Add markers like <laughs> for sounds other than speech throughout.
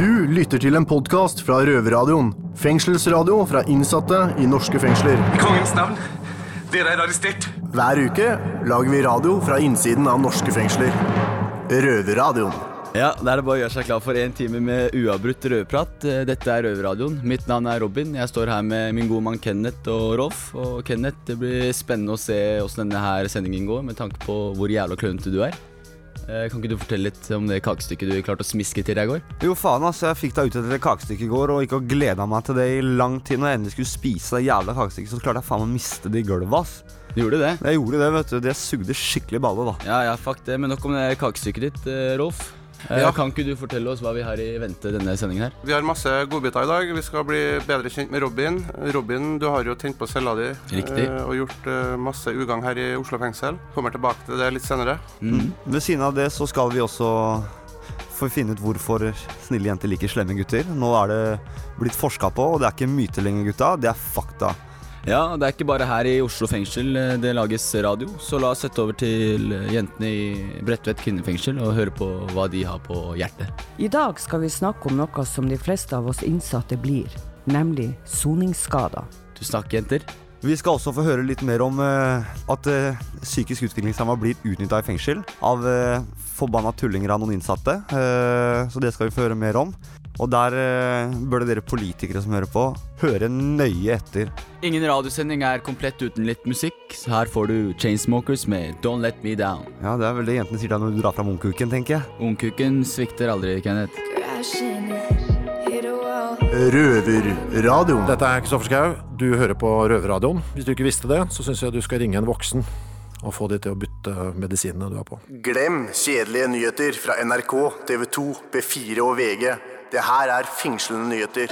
Du lytter til en podkast fra Røverradioen. Fengselsradio fra innsatte i norske fengsler. I kongens navn, dere er arrestert. Hver uke lager vi radio fra innsiden av norske fengsler. Røverradioen. Ja, Da er det bare å gjøre seg klar for en time med uavbrutt røverprat. Eh, Dette er Røverradioen. Mitt navn er Robin. Jeg står her med min gode mann Kenneth og Rolf. Og Kenneth, det blir spennende å se hvordan denne her sendingen går, med tanke på hvor jævla klønete du er. Eh, Kan ikke du fortelle litt om det kakestykket du klarte å smiske til deg i går? Jo, faen, altså. Jeg fikk da ut et kakestykke i går og gikk og gleda meg til det i lang tid. Når jeg endelig skulle spise det jævla kakestykket, så klarte jeg faen meg å miste det i gulvet, ass. Du gjorde det? Jeg gjorde det, vet du. Det sugde skikkelig balle, da. Ja, ja, fuck det. Men nok om det kakestykket ditt, eh, Rolf. Eh, Ja. Kan ikke du fortelle oss hva vi har i vente denne sendingen her? Vi har masse godbiter i dag. Vi skal bli bedre kjent med Robin. Robin, du har jo tent på cella di Riktig. eh, og gjort eh, masse ugagn her i Oslo fengsel. Kommer tilbake til det litt senere. Mm. Ved siden av det så skal vi også få finne ut hvorfor snille jenter liker slemme gutter. Nå er det blitt forska på, og det er ikke myte lenger, gutta. Det er fakta. Ja, det er ikke bare her i Oslo fengsel eh, det lages radio, så la oss sette over til eh, jentene i Bredtvet kvinnefengsel og høre på hva de har på hjertet. I dag skal vi snakke om noe som de fleste av oss innsatte blir, nemlig soningsskader. Tusen takk, jenter. Vi skal også få høre litt mer om uh, at uh, psykisk utviklingshemma blir utnytta i fengsel av uh, forbanna tullinger av noen innsatte. Eh, så det skal vi få høre mer om. Og der eh, burde dere politikere som hører på, høre nøye etter. Ingen radiosending er komplett uten litt musikk, så her får du Chainsmokers med Don't Let Me Down. Ja, det er vel det jentene sier da når du drar fram ungkuken, tenker jeg. Ungkuken svikter aldri, Kenneth. Røverradioen. Dette er Kristoffer Schau. Du hører på Røverradioen. Hvis du ikke visste det, så syns jeg du skal ringe en voksen og få de til å bytte medisinene du har på. Glem kjedelige nyheter fra NRK, TV 2, B4 og VG. Det her er fengslende nyheter.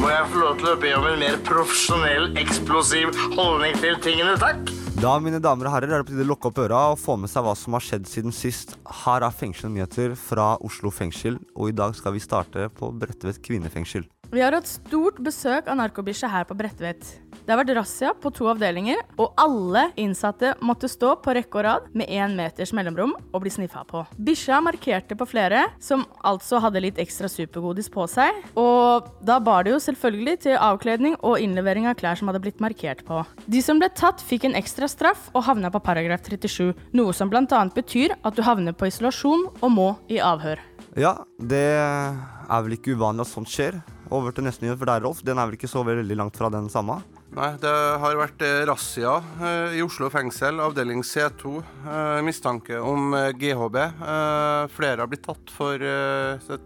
Må jeg få lov til å be om en mer profesjonell, eksplosiv holdning til tingene, takk? Da, mine damer og herrer, er det på tide å lukke opp øra og få med seg hva som har skjedd siden sist. Her er fengslende nyheter fra Oslo fengsel, og i dag skal vi starte på Bredtvet kvinnefengsel. Vi har hatt stort besøk av narkobikkje her på Bredtvet. Det har vært razzia på to avdelinger, og alle innsatte måtte stå på rekke og rad med én meters mellomrom og bli sniffa på. Bikkja markerte på flere, som altså hadde litt ekstra supergodis på seg, og da bar det jo selvfølgelig til avkledning og innlevering av klær som hadde blitt markert på. De som ble tatt, fikk en ekstra straff og havna på paragraf 37, noe som bl.a. betyr at du havner på isolasjon og må i avhør. Ja, det er vel ikke uvanlig at sånt skjer. Over til neste nyhet for deg, Rolf. Den er vel ikke så veldig langt fra den samme? Nei, det har vært eh, razzia eh, i Oslo fengsel, avdeling C2. Eh, mistanke om GHB. Eh, flere har blitt tatt, for,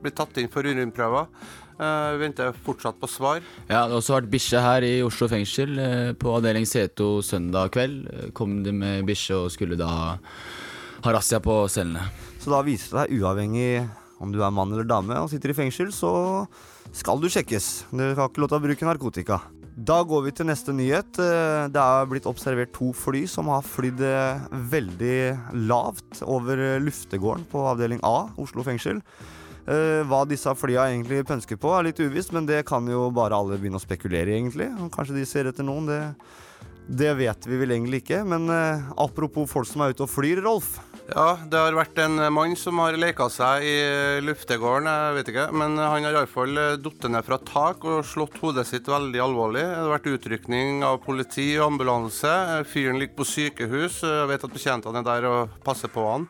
blitt tatt inn for urinprøver. Vi venter fortsatt på svar. Ja, det har også vært bikkje her i Oslo fengsel. På avdeling C2 søndag kveld kom de med bikkje og skulle da ha razzia på cellene. Så da viser det seg, uavhengig om du er mann eller dame og sitter i fengsel, så skal du sjekkes. Du har ikke lov til å bruke narkotika. Da går vi til neste nyhet. Eh, Det er blitt observert to fly som har flydd eh, veldig lavt over luftegården på avdeling A, Oslo fengsel. Eh, Hva disse flya egentlig pønsker på, er litt uvisst, men det kan jo bare alle begynne å spekulere i, egentlig. Kanskje de ser etter noen, det, det vet vi vel egentlig ikke. Men apropos folk som er ute og flyr, Rolf. Ja, det har vært en mann som har leka seg i luftegården, jeg vet ikke. Men han har iallfall falt ned fra tak og slått hodet sitt veldig alvorlig. Det har vært utrykning av politi og ambulanse. Fyren ligger på sykehus. Jeg vet at betjentene er der og passer på han.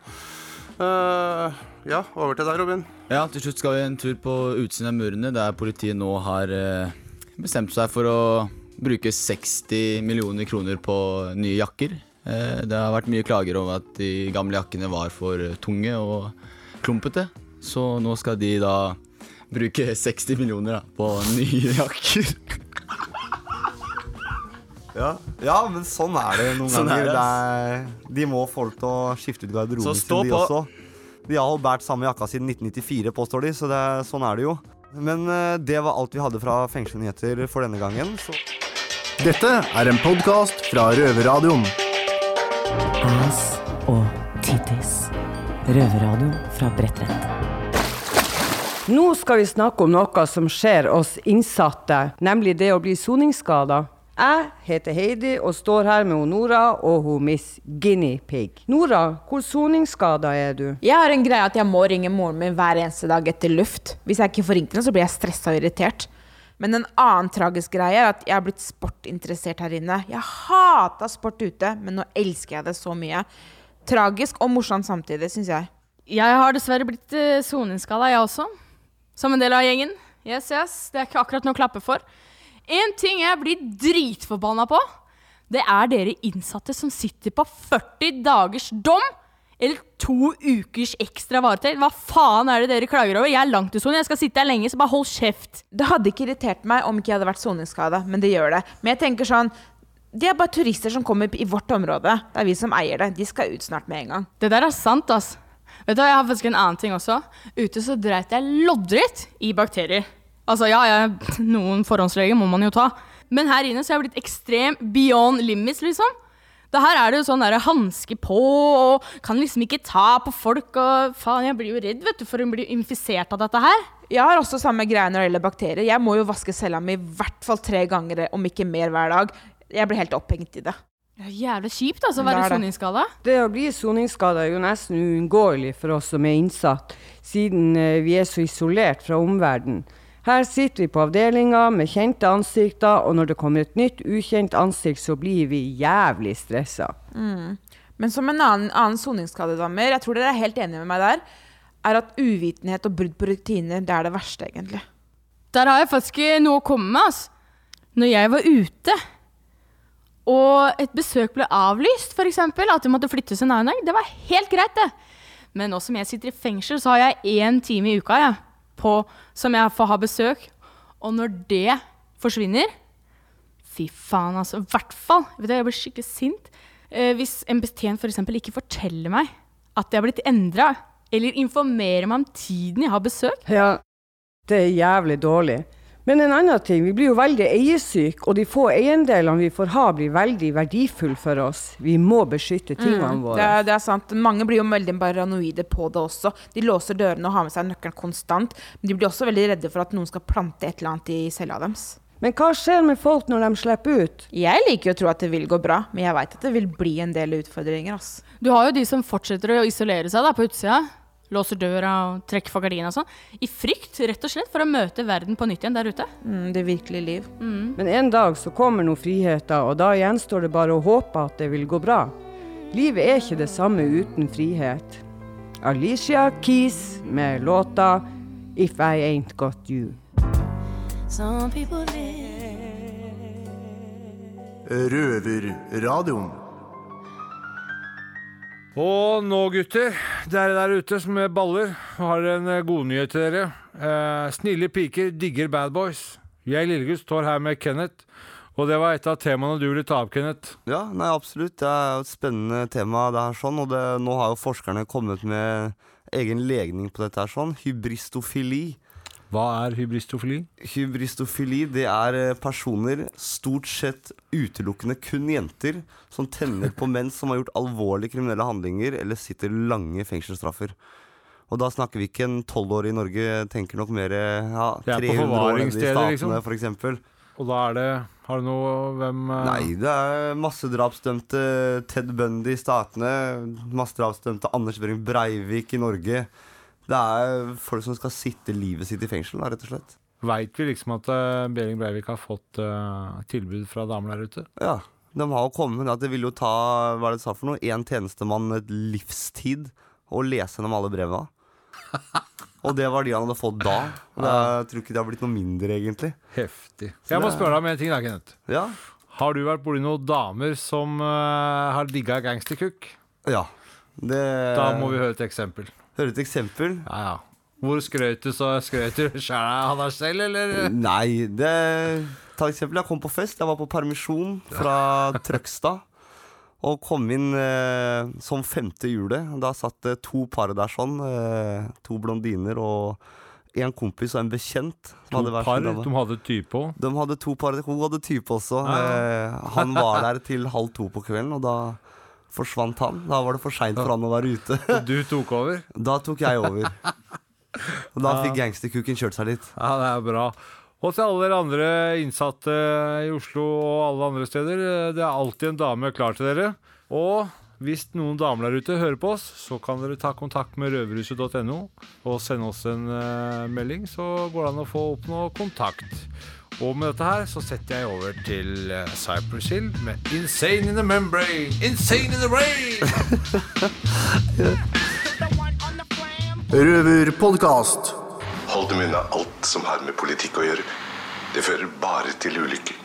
Uh, ja, over til deg, Robin. Ja, til slutt skal vi en tur på utsiden av murene, der politiet nå har eh, bestemt seg for å bruke 60 millioner kroner på nye jakker. Eh, Det har vært mye klager over at de gamle jakkene var for tunge og klumpete. Så nå skal de da bruke <laughs> 60 millioner da, på nye <laughs> jakker. Ja. ja, men sånn er det noen Sånn er ganger. det, Det er, de må få folk til å skifte ut garderoben sin, de på. også. De har båret samme jakka siden 1994, påstår de, så det er, sånn er det jo. Men eh, det var alt vi hadde fra Fengselsnyheter for denne gangen. Så Dette er en podkast fra Røverradioen. Ass og tittis. Røverradio fra Bredtvet. Nå skal vi snakke om noe som skjer oss innsatte, nemlig det å bli soningsskada. Jeg heter Heidi og står her med Nora og hun Miss Guinea Pig. Nora, hvor soningsskada er du? Jeg har en greie at jeg må ringe moren min hver eneste dag etter luft. Hvis jeg ikke får ringt henne, så blir jeg stressa og irritert. Men en annen tragisk greie er at jeg har blitt sportinteressert her inne. Jeg hata sport ute, men nå elsker jeg det så mye. Tragisk og morsomt samtidig, syns jeg. Jeg har dessverre blitt uh, soningsskada, jeg også. Som en del av gjengen. Yes, yes. Det er ikke akkurat noe å klappe for. En ting jeg blir dritforbanna på, det er dere innsatte som sitter på 40 dagers dom. Eller to ukers ekstra varetekt. Hva faen er det dere klager over? Jeg er langt i sonen, jeg skal sitte her lenge, så bare hold kjeft. Det hadde ikke irritert meg om ikke jeg hadde vært soningsskada, men det gjør det. Men jeg tenker sånn De er bare turister som kommer i vårt område. Det er vi som eier det. De skal ut snart med en gang. Det der er sant, ass. Vet du, hva, Jeg har faktisk en annen ting også. Ute så dreit jeg loddrett i bakterier. Altså, ja, ja noen forhåndsregler må man jo ta. Men her inne så har jeg blitt ekstrem beyond limits, liksom. Det her er det jo sånn der hanske på, og kan liksom ikke ta på folk, og faen, jeg blir jo redd, vet du, for å bli infisert av dette her. Jeg har også samme greie når det gjelder bakterier. Jeg må jo vaske cella mi i hvert fall tre ganger, om ikke mer hver dag. Jeg blir helt opphengt i det. Det er jævlig kjipt, altså, å være soningsskada. Det å bli soningsskada er jo nesten uunngåelig for oss som er innsatt, siden eh, vi er så isolert fra omverdenen. Her sitter vi på avdelinga med kjente ansikter, og når det kommer et nytt, ukjent ansikt, så blir vi jævlig stressa. Mm. Men som en annen, annen soningsskadedommer, jeg tror dere er helt enige med meg der, er at uvitenhet og brudd på rutiner, det er det verste, egentlig. Der har jeg faktisk noe å komme med, altså. Når jeg var ute, og et besøk ble avlyst, f.eks., at det måtte flyttes en annen dag, det var helt greit, det. Men nå som jeg sitter i fengsel, så har jeg én time i uka jeg, på, som jeg får ha besøk. Og når det forsvinner Fy faen, altså. I hvert fall. Jeg blir skikkelig sint eh, hvis en betjent f.eks. ikke forteller meg at det har blitt endra, eller informerer meg om tiden jeg har besøk. Ja, det er jævlig dårlig. Men en annen ting, vi blir jo veldig eiesyke, og de få eiendelene vi får ha, blir veldig verdifulle for oss. Vi må beskytte tingene Mm, våre. det, er, det er sant. Mange blir jo veldig paranoide på det også. De låser dørene og har med seg nøkkelen konstant. Men de blir også veldig redde for at noen skal plante et eller annet i cella deres. Men hva skjer med folk når de slipper ut? Jeg liker jo å tro at det vil gå bra, men jeg veit at det vil bli en del utfordringer. ass. Du har jo de som fortsetter å isolere seg da, på utsida. Låser døra og trekker for gardina og sånn. I frykt, rett og slett, for å møte verden på nytt igjen der ute. Mm, det virkelige liv. Men en dag så kommer nå friheten, og da gjenstår det bare å håpe at det vil gå bra. Livet er ikke det samme uten frihet. Alicia Keys med låta If I Ain't Got You. Some people. Røverradioen. Og nå, gutter, dere der ute som er baller, har en eh, godnyhet til dere. Eh, snille piker digger bad boys. Jeg, Lillegutt, står her med Kenneth. Og det var et av temaene du ville ta opp, Kenneth. Ja, nei, absolutt. Det er et spennende tema, det her sånn. Og det, nå har jo forskerne kommet med egen legning på dette her sånn. Hybristofili. Hva er hybristofili? Hybristofili, det er eh, personer, stort sett utelukkende kun jenter, som tenner på menn som har gjort alvorlige kriminelle handlinger eller sitter lange fengselsstraffer. Og da snakker vi ikke en tolvårig år i Norge, tenker nok mer ja, er på 300 år i statene, liksom. eksempel. Og da er det Har du noe Hvem uh... Nei, det er massedrapsdømte Ted Bundy i statene. Massedrapsdømte Anders Behring Breivik i Norge. Det er folk som skal sitte livet sitt i fengsel, da, rett og slett. Veit vi liksom at uh, Behring Breivik har fått uh, tilbud fra damer der ute? Ja, de har jo kommet at det vil jo ta hva er det du sa for noe, én tjenestemann et livstid å lese gjennom alle brevene. <laughs> Og det var de han hadde fått da. Og det jeg tror ikke det har blitt noe mindre, egentlig. Heftig. Så Jeg må spørre deg om en ting, da, Kenneth. Ja. Har du vært borti noen damer som uh, har digga gangsterkukk? Ja. Det, Da må vi høre et eksempel. Høre et eksempel. Ja, ja. Hvor skrøt du så skrøt du sjæl av deg selv, eller? Nei, det Ta eksempel. Jeg kom på fest. Jeg var på permisjon fra Trøgstad. Og kom inn eh, som femte hjulet. Da satt det to par der sånn. Eh, to blondiner og en kompis og en bekjent. To hver par? De hadde type òg? De hadde to par. Hun hadde type også. Eh, han var der til halv to på kvelden, og da forsvant han. Da var det for seint for han å være ute. Og du tok over? <laughs> Da tok jeg over. Og da fikk gangsterkuken kjørt seg litt. Ja, det er bra. Og til alle dere andre innsatte i Oslo og alle andre steder, det er alltid en dame klar til dere. Og hvis noen damer der ute hører på oss, så kan dere ta kontakt med røverhuset.no og sende oss en eh, melding, så går det an å få opp noe kontakt. Og med dette her så setter jeg over til uh, Cypress Hill med 'Insane in the Membrane'. Insane in the Rain! Røverpodkast. Hold dem unna alt som har med politikk å gjøre. Det fører bare til ulykker.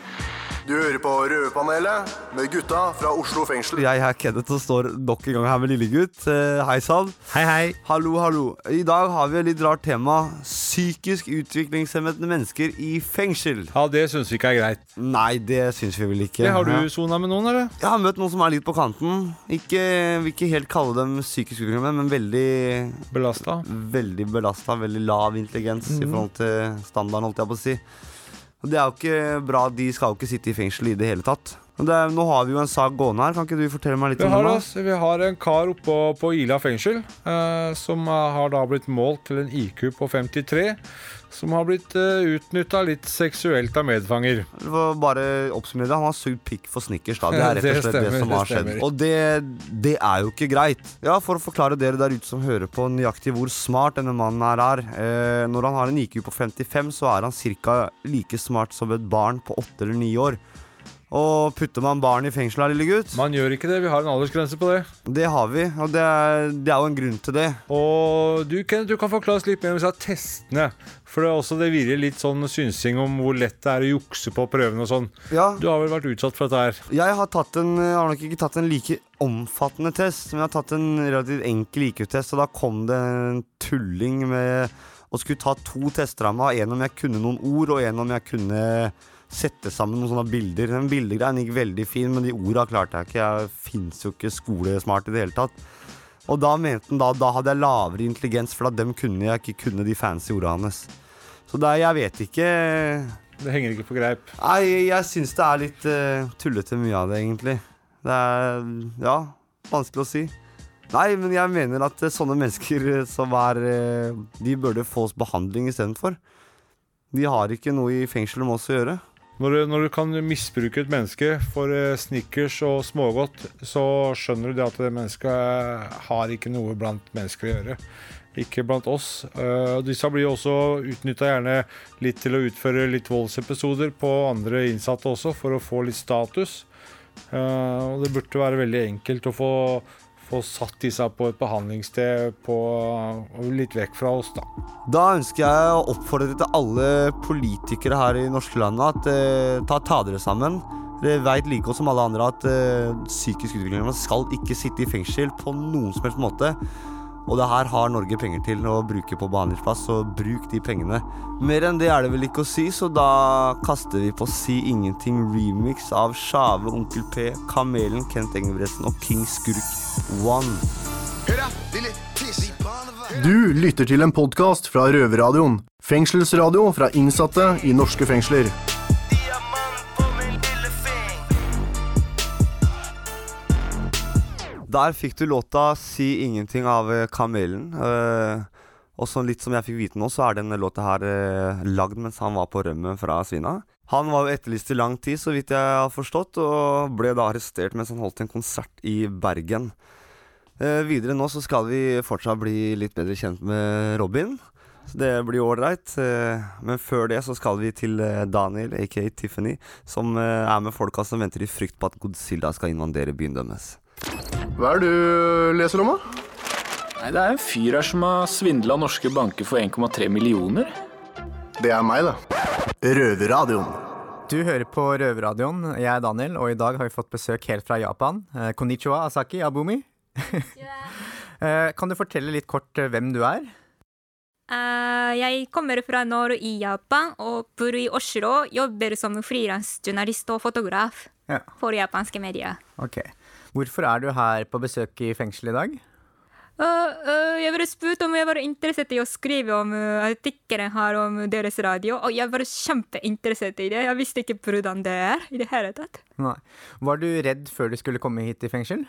Du hører på Røverpanelet med gutta fra Oslo fengsel. Jeg er Kenneth og står nok en gang her med lillegutt. Eh, Hei sann. Hei, hei. Hallo, hallo. I dag har vi et litt rart tema. Psykisk utviklingshemmede mennesker i fengsel. Ja, det syns vi ikke er greit. Nei, det syns vi vel ikke. Det har du sona med noen, eller? Jeg har møtt noen som er litt på kanten. Ikke, vil ikke helt kalle dem psykisk utviklingshemmede, men veldig Belasta? Veldig belasta. Veldig lav intelligens i Mhm. forhold til standarden, holdt jeg på å si. Og det er jo ikke bra. De skal jo ikke sitte i fengsel i det hele tatt. Det er, nå har vi jo en sak gående her. Kan ikke du fortelle meg litt Vi om oss, vi har en kar oppe på Ila fengsel eh, som har da blitt målt til en IQ på 53. Som har blitt uh, utnytta litt seksuelt av medfanger. For bare oppsummere Han har sugd pikk for Snickers. da Det er <laughs> rett og slett det stemmer, som det har skjedd. Og det, det er jo ikke greit. Ja, For å forklare dere der ute som hører på nøyaktig hvor smart denne mannen her er. Eh, når han har en IQ på 55, så er han ca. like smart som et barn på 8 eller 9 år. Og putter man barn i fengsel her, lille gutt? Man gjør ikke det. Vi har en aldersgrense på det. Det har vi, og det er, det er jo en grunn til det. Og du, Kenneth, du kan forklare oss litt mer om disse testene. For det, er også, det virrer litt sånn synsing om hvor lett det er å jukse på prøvene og sånn. Ja. Du har vel vært utsatt for dette her? Jeg har, tatt en, jeg har nok ikke tatt en like omfattende test, men jeg har tatt en relativt enkel IQ-test, og da kom det en tulling med å skulle ta to tester av meg. En om jeg kunne noen ord, og en om jeg kunne sette sammen noen sånne bilder. Den bildegreien gikk veldig fin, men de orda klarte jeg ikke. Jeg fins jo ikke skolesmart i det hele tatt. Og da mente han da, da hadde jeg lavere intelligens, for da dem kunne jeg ikke kunne de fancy orda hans. Så det, er- jeg vet ikke Det henger ikke på greip. Nei, jeg syns det er litt uh, tullete mye av det, egentlig. Det er ja, vanskelig å si. Nei, men jeg mener at eh, sånne mennesker eh, som er De burde fås behandling istedenfor. De har ikke noe i fengsel med oss å gjøre. Når når du kan misbruke et menneske for eh, Snickers og smågodt, så skjønner du det at det mennesket eh, har ikke noe blant mennesker å gjøre. Ikke blant oss. Eh, disse blir også utnytta gjerne litt til å utføre litt voldsepisoder på andre innsatte også, for å få litt status. Og det burde være veldig enkelt å få, få satt disse på et behandlingssted på, litt vekk fra oss, da. Da ønsker jeg å oppfordre til alle politikere her i norske landet at eh, ta, ta dere sammen. Dere veit like godt som alle andre at eh, psykisk utviklingshemmede skal ikke sitte i fengsel på noen som helst måte. Og det her har Norge penger til å bruke på behandlingsplass, så bruk de pengene. Mer enn det er det vel ikke å si, så da kaster vi på Si ingenting remix av Sjave, Onkel P, Kamelen, Kent Engebretsen og King Skurk One. Du lytter til en podkast fra Røverradioen. Fengselsradio fra innsatte i norske fengsler. Der fikk du låta 'Si ingenting' av eh, Kamelen. Uh, og sånn litt som jeg fikk vite nå, så er denne låta her eh, lagd mens han var på rømmen fra Svina. Han var jo etterlyst i lang tid, så vidt jeg har forstått, og ble da arrestert mens han holdt en konsert i Bergen. Eh, videre nå så skal vi fortsatt bli litt bedre kjent med Robin. Så det blir ålreit. Eh, men før det så skal vi til eh, Daniel, aka Tiffany, som er med folka som venter i frykt på at Godzilla skal invadere byen deres. Hva er det du leser om, da? Nei, Det er en fyr her som har svindla norske banker for 1,3 millioner. Det er meg, da. Røverradioen. Du hører på Røverradioen. Jeg er Daniel, og i dag har vi fått besøk helt fra Japan. Eh, Konnichiwa, Asaki Abumi. <laughs> Eh, kan du fortelle litt kort eh, hvem du er? Uh, jeg kommer fra nord i Japan og bor i Oslo. Jobber som frilansjournalist og fotograf Ja. for japanske medier. Ok. Hvorfor er du her på besøk i fengsel i dag? Uh, uh, jeg ble spurt om jeg var interessert i å skrive om uh, artikkelen her om deres radio, og jeg var kjempeinteressert i det. Jeg visste ikke hvordan det er i det hele tatt. Nei. Var du redd før du skulle komme hit i fengsel?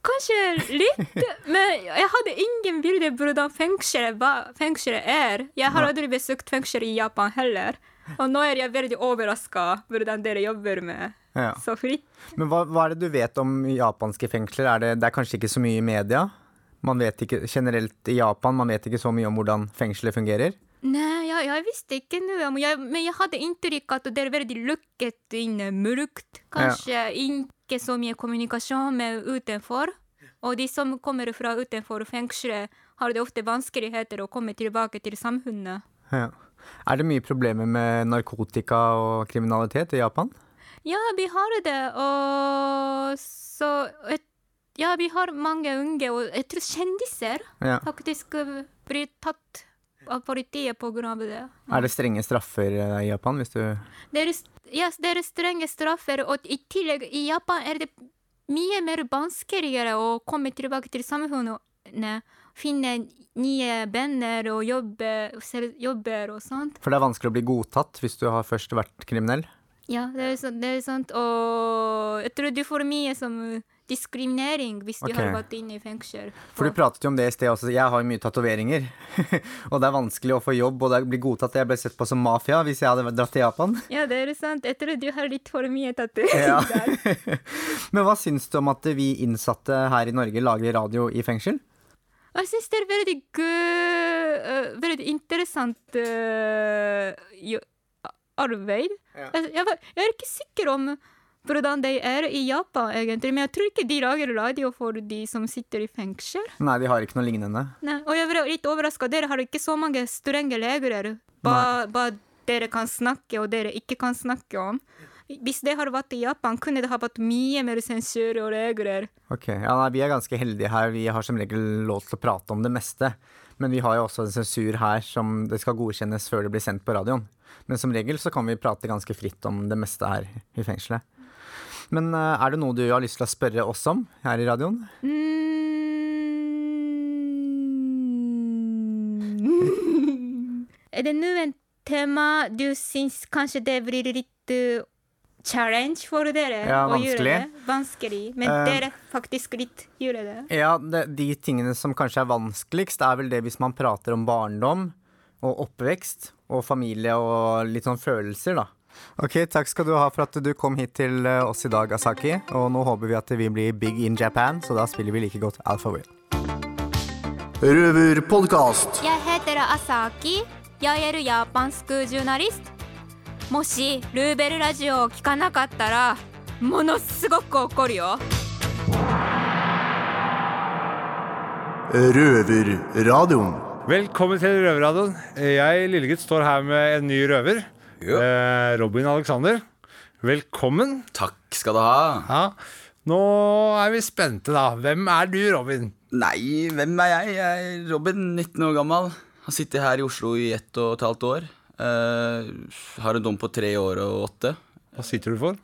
Kanskje litt, <laughs> men jeg hadde ingen bilde på hvordan fengselet, fengselet er. Jeg har aldri besøkt fengsel i Japan heller. Og nå er jeg veldig overraska hvordan dere jobber med Ja. så fritt. Men hva, hva er det du vet om japanske fengsler? Er det, det er kanskje ikke så mye i media? Man vet ikke generelt i Japan, man vet ikke så mye om hvordan fengselet fungerer? Nei, jeg, jeg visste ikke noe om jeg, Men jeg hadde inntrykk at det er veldig lukket inne, mørkt. Kanskje ikke så mye kommunikasjon med utenfor. Og de som kommer fra utenfor fengselet, har det ofte vanskeligheter å komme tilbake til samfunnet. Ja. Er det mye problemer med narkotika og kriminalitet i Japan? Ja, vi har det, og så et, Ja, vi har mange unge, og jeg tror kjendiser Ja. faktisk uh, blir tatt av politiet av det. Er det strenge straffer eh, i Japan hvis du Det er, ja, det er strenge straffer, og i tillegg i Japan er det mye mer vanskeligere å komme tilbake til samfunnet. Finne nye venner og jobbe, jobber og sånt. For det er vanskelig å bli godtatt hvis du har først vært kriminell? Ja, det er, sånn, det er sant. Og jeg tror du får mye som diskriminering hvis du Ok. har gått inn i fengsel. For du pratet jo om det i sted også. Jeg har jo mye tatoveringer. <laughs> og det er vanskelig å få jobb, og det blir godtatt. Jeg ble sett på som mafia hvis jeg hadde dratt til Japan. <laughs> Ja, det er sant. Jeg tror du har litt for mye tatoveringer. Ja. <laughs> Men hva syns du om at vi innsatte her i Norge lager radio i fengsel? Jeg syns det er veldig gøy uh, Veldig interessant uh, arbeid. Jeg, jeg, jeg er ikke sikker om hvordan de er i Japan, egentlig, men jeg tror ikke de lager radio for de som sitter i fengsel. Nei, de har ikke noe lignende. Nei, og jeg ble litt overraska. Dere har ikke så mange strenge regler. Hva, hva dere kan snakke og dere ikke kan snakke om. Hvis det hadde vært i Japan, kunne det ha vært mye mer sensur og regler. Ok, ja, nei, Vi er ganske heldige her. Vi har som regel lov til å prate om det meste. Men vi har jo også en sensur her som det skal godkjennes før det blir sendt på radioen. Men som regel så kan vi prate ganske fritt om det meste her i fengselet. Men eh, er det noe du har lyst til å spørre oss om her i radioen? <laughs> Er det noe tema du syns kanskje det blir litt uh, challenge for dere Ja, å gjøre det? Vanskelig. Men uh, dere faktisk litt gjør det. Ja, det, De tingene som kanskje er vanskeligst, er vel det hvis man prater om barndom og oppvekst og familie og litt sånn følelser, da. Ok, Takk skal du ha for at du kom hit til eh, oss i dag, Asaki. Og nå håper vi at vi blir big in Japan, så da spiller vi like godt Alpha Will. Røverpodkast. Jeg heter Asaki. Jeg er japansk journalist. もしルーベルラジオを聞かなかったらものすごく怒るよ Røverradioen. Velkommen til Røverradioen. Jeg, lillegutt, står her med en ny røver. Eh, Robin Alexander. Velkommen. Takk skal du ha. Ja. Nå er vi spente, da. Hvem er du, Robin? Nei, hvem er jeg? Jeg er Robin, 19 år gammel. Har sittet her i Oslo i ett og et halvt år. Eh, har en dom på tre år og åtte. Hva sitter du for?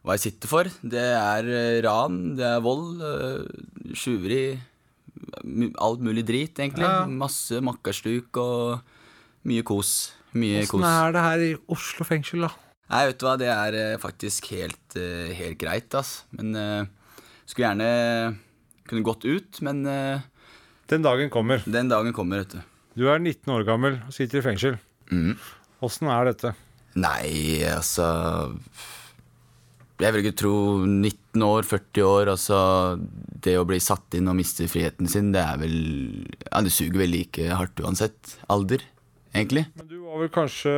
Hva jeg sitter for? Det er eh, ran, det er vold, uh, tjuveri Alt mulig drit, egentlig. Ja. Masse makkerstuk og mye kos. Mye Åssen er det her i Oslo fengsel, da? Nei, vet du hva, det er eh, faktisk helt, eh, helt greit, ass. Men uh, skulle gjerne kunne gått ut, men uh, Den dagen kommer. Den dagen kommer, vet du. Du er 19 år gammel og sitter i fengsel. Åssen er dette? Nei, altså Jeg vil ikke tro 19 år, 40 år, altså Det å bli satt inn og miste friheten sin, det er vel Ja, det suger vel like hardt uansett alder, egentlig. Du var vel kanskje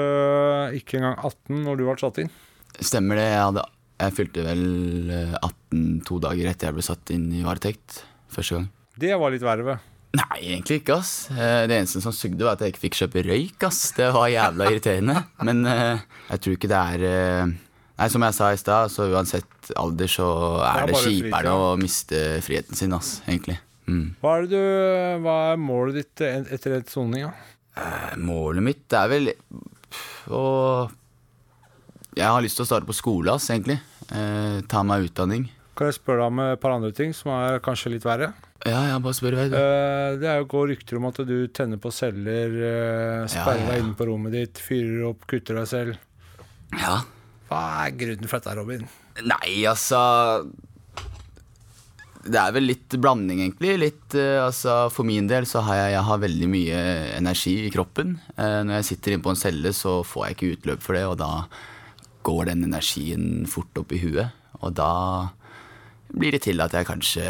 ikke engang 18 når du ble satt inn? Stemmer det. Jeg, hadde, jeg fylte vel eh, 18 to dager etter jeg ble satt inn i varetekt første gang. Det var litt verre. Nei, egentlig ikke, ass. Eh, Det eneste som sugde, var at jeg ikke fikk kjøpe røyk, ass. Det var jævla irriterende. <laughs> Men eh, jeg tror ikke det er eh, Nei, som jeg sa i stad, så uansett alder så Det er er det kjipere å miste friheten sin, ass, egentlig. Mm. Hva er, det du, hva er målet ditt etter en soning? Målet mitt er vel å Jeg har lyst til å starte på skole, ass, egentlig. Ta meg utdanning. Kan jeg spørre deg om et par andre ting som er kanskje litt verre? Ja, ja, bare spør vei. Eh, det er jo går rykter om at du tenner på celler, eh, sperrer deg inne på rommet ditt, fyrer opp, kutter deg selv. Ja. Hva er grunnen for dette, Robin? Nei, altså Det er vel litt blanding, egentlig. Litt, eh, altså, for min del så har jeg, jeg har veldig mye energi i kroppen. Når jeg sitter inne på en celle, så får jeg ikke utløp for det, og da går den energien fort opp i huet. Og da blir det til at jeg kanskje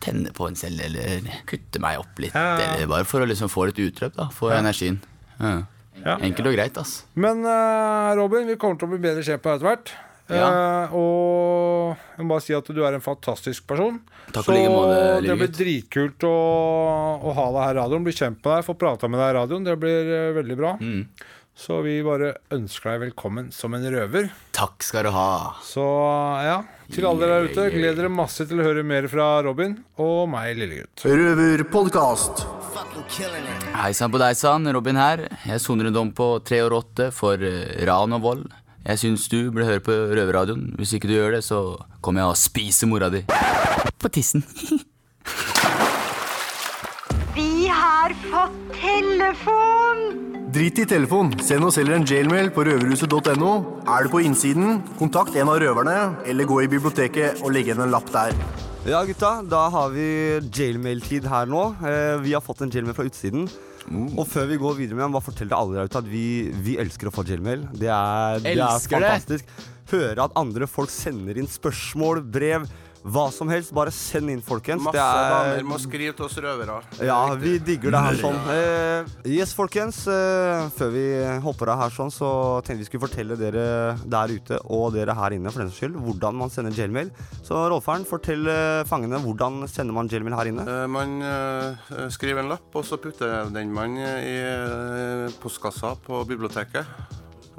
tenner på en selv, eller kutter meg opp litt. Ja. Eller bare for å liksom få litt utløp da, for Ja. energien. Ja. Ja. Enkelt og greit, ass. Men uh, Robin, vi kommer til å bli bedre kjent på deg etter hvert. Ja. Uh, og jeg må bare si at du er en fantastisk person. Takk Så like måte, det blir dritkult å, å ha deg her i radioen. Bli kjent med deg, få prata med deg i radioen. Det blir uh, veldig bra. Mm. Så vi bare ønsker deg velkommen som en røver. Takk skal du ha. Så ja, til alle dere der ute, gled dere masse til å høre mer fra Robin og meg, lillegutt. Røverpodkast. Hei sann på deg sann, Robin her. Jeg soner en dom på tre år åtte for eh, ran og vold. Jeg syns du burde høre på Røverradioen. Hvis ikke du gjør det, så kommer jeg og spiser mora di. På tissen. <laughs> Vi har fått telefon! Drit i telefon. Send oss heller en jailmail på røverhuset.no. Er du på innsiden, kontakt en av røverne, eller gå i biblioteket og legg igjen en lapp der. Ja, gutta, da har vi jailmail-tid her nå. Eh, vi har fått en jailmail fra utsiden. Og før vi går videre med den, bare fortell til alle der ute at vi, vi elsker å få jailmail. Det er, det er fantastisk. det. Høre at andre folk sender inn spørsmål, brev, hva som helst. Bare send inn, folkens. Masse Det er- damer må skrive til oss røvere. Ja, vi digger det her sånn. Eh, yes, folkens. Eh, før vi hopper av her sånn, så tenkte vi skulle fortelle dere der ute og dere her inne for den saks skyld, hvordan man sender jailmail. Så Rolferen, fortell eh, fangene hvordan sender man jailmail her inne. Man skriver en lapp, og så putter den man i postkassa på biblioteket.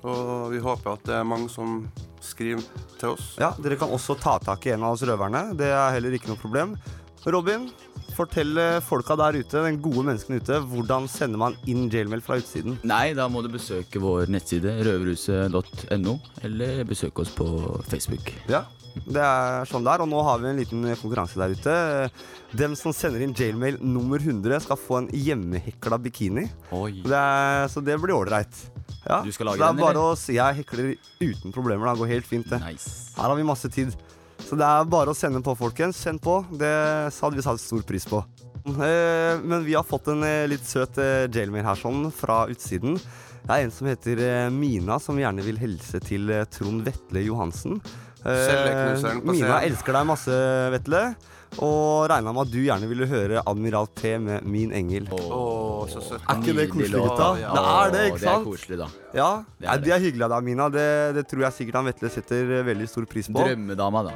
Og vi håper at det er mange som skriver til oss. Ja, Dere kan også ta tak i en av oss røverne. Det er heller ikke noe problem. Robin, fortell eh, folka der ute, den gode menneskene ute, hvordan sender man inn jailmail fra utsiden? Nei, da må du besøke vår nettside røverhuset.no, eller besøke oss på Facebook. Ja, det er sånn der. Og nå har vi en liten konkurranse der ute. Den som sender inn jailmail nummer 100, skal få en hjemmehekla bikini. Det er, så det blir ålreit. Ja. Du skal lage så det er den, bare eller? å si jeg hekler uten problemer. Det går helt fint, det. Her har vi masse tid. Så det er bare å sende på, folkens. Send på. Det hadde vi satt stor pris på. Eh, Men vi har fått en eh, litt søt eh, jailmail her sånn fra utsiden. Det er en som heter Mina, som gjerne vil hilse til Trond Vetle Johansen. Eh, på Mina scenen. elsker deg masse, Vetle. Og regna med at du gjerne ville høre Admiral T med Min engel. Oh, så søtt. Er ikke det koselig, gutta? Ja, Det er det, ikke det er sant? koselig, da. Ja, Det er det er hyggelig av deg, Mina. Det, det tror jeg sikkert han Vetle setter veldig stor pris på. Drømmedama, da.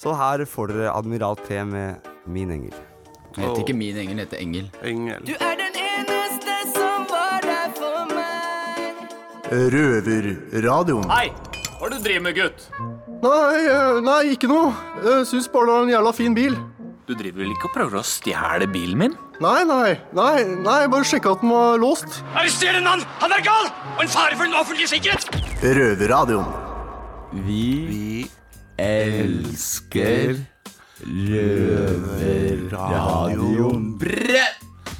Så her får dere Admiral T med Min engel. Det heter ikke Min engel, det heter Engel. Engel. Du er den eneste som var der for meg. Røverradioen. Hei! Hva er det du driver med, gutt? Nei, eh, nei, ikke noe. Jeg syns bare det var en jævla fin bil. Du driver vel ikke og prøver å stjele bilen min? Nei, nei, nei, nei, bare sjekka at den var låst. Arrester en mann! Han er gal! Og en fare for den offentlige sikkerhet! Røverradioen. Vi, elsker Røverradioen. Brø!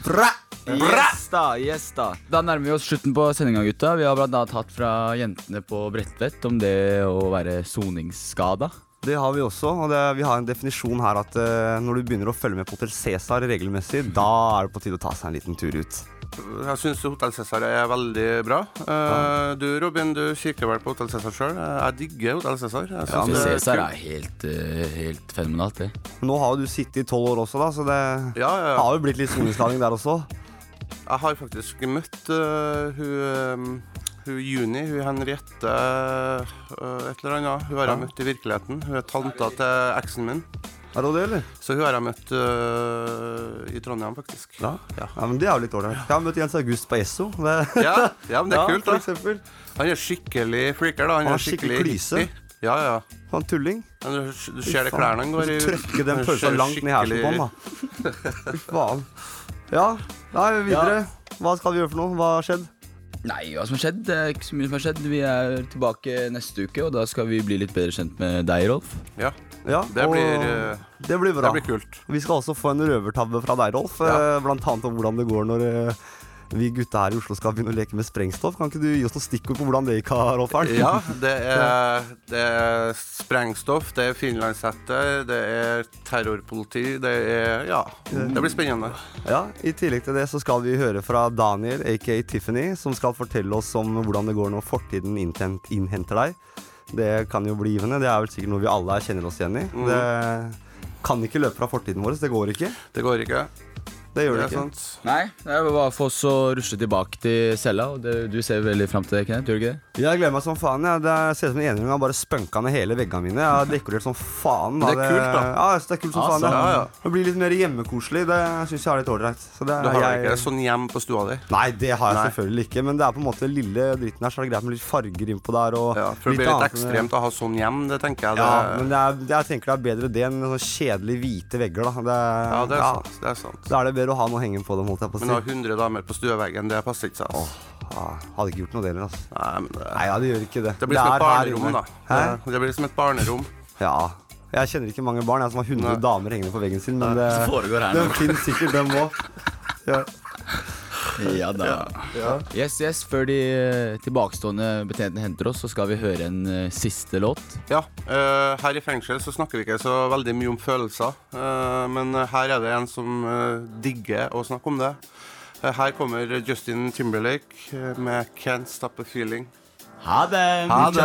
Bræ! Yes da, yes da. Da nærmer vi oss slutten på sendinga, gutta. Vi har blant annet hatt fra jentene på Bredtvet om det å være soningsskada. Det har vi også, og det, vi har en definisjon her at uh, når du begynner å følge med på Hotel Cæsar regelmessig, da er det på tide å ta seg en liten tur ut. Jeg syns Hotell Cæsar er veldig bra. Eh, Du Robin, du kikker vel på Hotell Cæsar sjøl. Jeg digger Hotell Cæsar. Ja, det Cæsar er helt, uh, helt fenomenalt, det. Nå har jo du sittet i tolv år også, da, så det Ja, ja, ja. har jo blitt litt soningsskading der også. Jeg har faktisk møtt uh, hun, øh, hun Juni, hun Henriette uh, et eller annet. Hun har jeg Ja. møtt i virkeligheten. Hun er tanta til eksen min. Er det det, eller? Så hun har jeg møtt øh, i Trondheim, faktisk. Ja. ja, men det er jo litt ålreit. Jeg har møtt Jens August på Esso. <laughs> Ja, ja, men det er kult, da. Han er skikkelig freaker, da. Han, Han er skikkelig skikkelig klyse. Ja, ja. Han tulling. Men du, du ser det klærne han går i. Trykke den pølsa langt ned i hersen på han, da. <laughs> Fy faen. Ja, nei, videre. Hva skal vi gjøre for noe? Hva har skjedd? Nei, hva som har skjedd? Det er ikke så mye som har skjedd. Vi er tilbake neste uke, og da skal vi bli litt bedre kjent med deg, Rolf. Ja. Ja, Det og blir, øh, det blir bra. det blir kult. Vi skal også få en røvertabbe fra deg, Rolf. Ja. eh, Blant annet om hvordan det går når eh, vi gutta her i Oslo skal begynne å leke med sprengstoff. Kan ikke du gi oss noen stikkord på hvordan det gikk, Rolfern? Ja, <laughs> det er, det er sprengstoff, det er finlandshette, det er terrorpoliti, det er Ja, det blir spennende. Ja, I tillegg til det så skal vi høre fra Daniel, aka Tiffany, som skal fortelle oss om hvordan det går når fortiden innhenter deg. Det kan jo bli givende. Det er vel sikkert noe vi alle kjenner oss igjen i. Mm. Det kan ikke løpe fra fortiden vår. Det går ikke. Det går ikke. Det gjør det, Det ikke. sant. Nei, det er bare for oss å rusle tilbake til cella. Og det, du ser veldig fram til det, Kenneth? Gjør du ikke det? Jeg gleder meg som faen. Jeg. Det ser ut som en enhjørning har bare spønka ned hele veggene mine. Jeg har dekorert som faen. Det er kult, da. Ja, det er kult som altså, faen. Ja. det. ja, ja. Det blir litt mer hjemmekoselig. Det syns jeg er litt ålreit. Du har jeg- ikke sånn hjem på stua di? Nei, det har jeg Nei. selvfølgelig ikke. Men det er på en måte lille dritten her, så er det greit med litt farger innpå der. Og Ja, for det blir litt med- ekstremt å ha sånn hjem, det tenker jeg. Det, Ja, men det er, jeg tenker det er bedre det enn sånne kjedelige hvite vegger. Da. Det, Ja, det er sant, det er sant. Da er det bedre å ha noe hengende på dem, holdt jeg på å si. Men å ha 100 damer på stueveggen, det passer ikke seg. Altså. Ah, hadde ikke gjort noe deler, altså. Nei, men det, Nei, ja, det gjør ikke det. det blir som et er barnerom, da. Hæ? Det, det blir som et barnerom. Ja. Jeg kjenner ikke mange barn jeg som har 100 Nei. damer hengende på veggen sin, men det, det det finnes sikkert dem òg. <laughs> Ja. <laughs> Ja da. Yes, yes. Før de eh, tilbakestående betjentene henter oss, så skal vi høre en uh, siste låt. Ja, Uh, her i fengsel så snakker vi ikke så veldig mye om følelser, Uh, men her er det en som digger å snakke om det. Her kommer Justin Timberlake med 'Can't Stop a Feeling'. Ha det! Ha det!